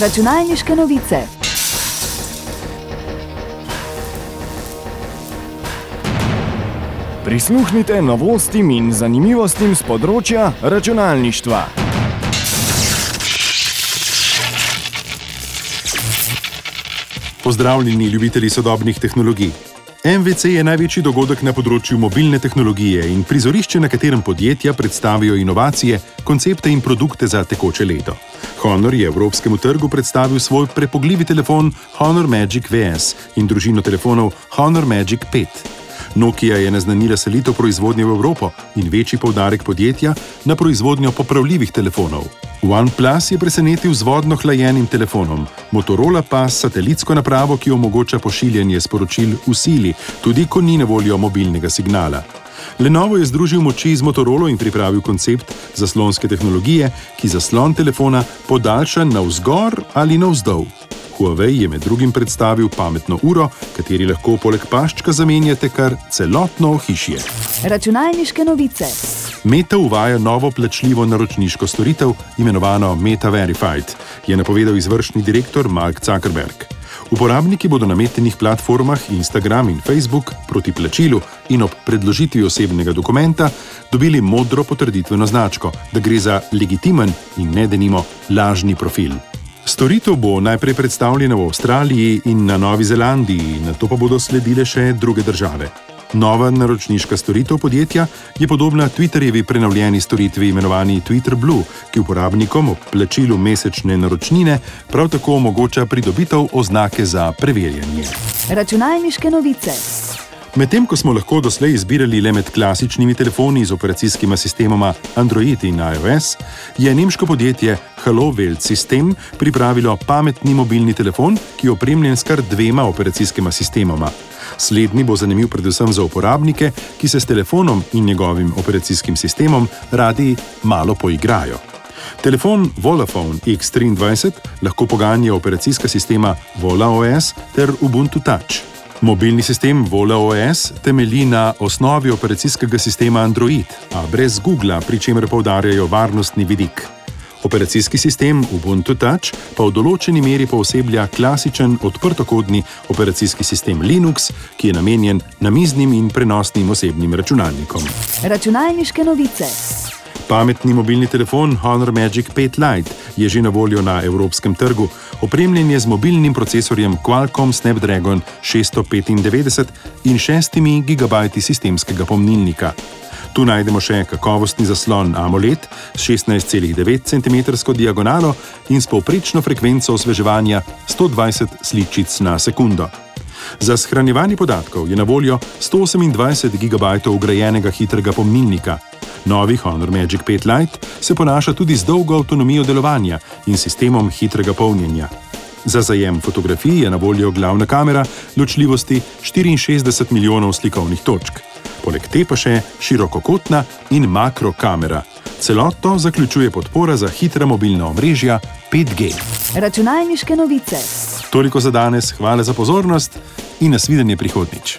Računalniške novice. Prisluhnite novostim in zanimivostim z področja računalništva. Pozdravljeni, ljubitelji sodobnih tehnologij. MVC je največji dogodek na področju mobilne tehnologije in prizorišče, na katerem podjetja predstavijo inovacije, koncepte in produkte za tekoče leto. Honor je evropskemu trgu predstavil svoj prepogljivi telefon Honor Magic VS in družino telefonov Honor Magic 5. Nokia je naznanila selitev proizvodnje v Evropo in večji poudarek podjetja na proizvodnjo popravljivih telefonov. OnePlus je presenetil z vodno hlajenim telefonom, Motorola pa s satelitsko napravo, ki omogoča pošiljanje sporočil v sili, tudi ko ni na voljo mobilnega signala. Lenovo je združil moči z Motorola in pripravil koncept zaslonske tehnologije, ki zaslon telefona podaljša navzgor ali navzdol. Huawei je med drugim predstavil pametno uro, kateri lahko poleg paščka zamenjate kar celotno ohišje. Računalniške novice. Meta uvaja novo plačljivo naročniško storitev, imenovano Meta Verified, je napovedal izvršni direktor Mark Zuckerberg. Uporabniki bodo na metenih platformah Instagram in Facebook proti plačilu in ob predložitvi osebnega dokumenta dobili modro potrditveno značko, da gre za legitimen in ne denimo lažni profil. Storitev bo najprej predstavljena v Avstraliji in na Novi Zelandiji, na to pa bodo sledile še druge države. Nova naročniška storitev podjetja je podobna Twitterjevi prenovljeni storitvi imenovani Twitter Blue, ki uporabnikom ob plačilu mesečne naročnine prav tako omogoča pridobitev oznake za preverjanje. Računalniške novice. Medtem ko smo lahko doslej izbirali le med klasičnimi telefoni z operacijskima sistemoma Android in iOS, je nemško podjetje Hello World System pripravilo pametni mobilni telefon, ki je opremljen s kar dvema operacijskima sistemoma. Slednji bo zanimiv predvsem za uporabnike, ki se s telefonom in njegovim operacijskim sistemom radi malo poigrajo. Telefon Volafone X23 lahko poganja operacijska sistema Vola OS ter Ubuntu Touch. Mobilni sistem Vola OS temelji na osnovi operacijskega sistema Android, a brez Google, pri čemer poudarjajo varnostni vidik. Operacijski sistem Ubuntu Touch pa v določeni meri pooseblja klasičen odprtokodni operacijski sistem Linux, ki je namenjen namiznim in prenosnim osebnim računalnikom. Računalniške novice. Pametni mobilni telefon Honor Magic 5 Lite je že na voljo na evropskem trgu. Opremljen je z mobilnim procesorjem Qualcomm Snapdragon 695 in 6 GB sistemskega pomnilnika. Tu najdemo še kakovostni zaslon AMOLED s 16,9 cm diagonalo in s povprečno frekvenco osveževanja 120 sličic na sekundo. Za shranjevanje podatkov je na voljo 128 GB ugrajenega hitrega pomnilnika. Novi Honor Magic 5 Lite se ponaša tudi z dolgo avtonomijo delovanja in sistemom hitrega polnjenja. Za zajem fotografij je na voljo glavna kamera ločljivosti 64 milijonov slikovnih točk poleg te pa še širokokotna in makrokamera. Celotno zaključuje podpora za hitra mobilna omrežja 5G. Računalniške novice. Toliko za danes, hvala za pozornost in nasvidenje prihodnič.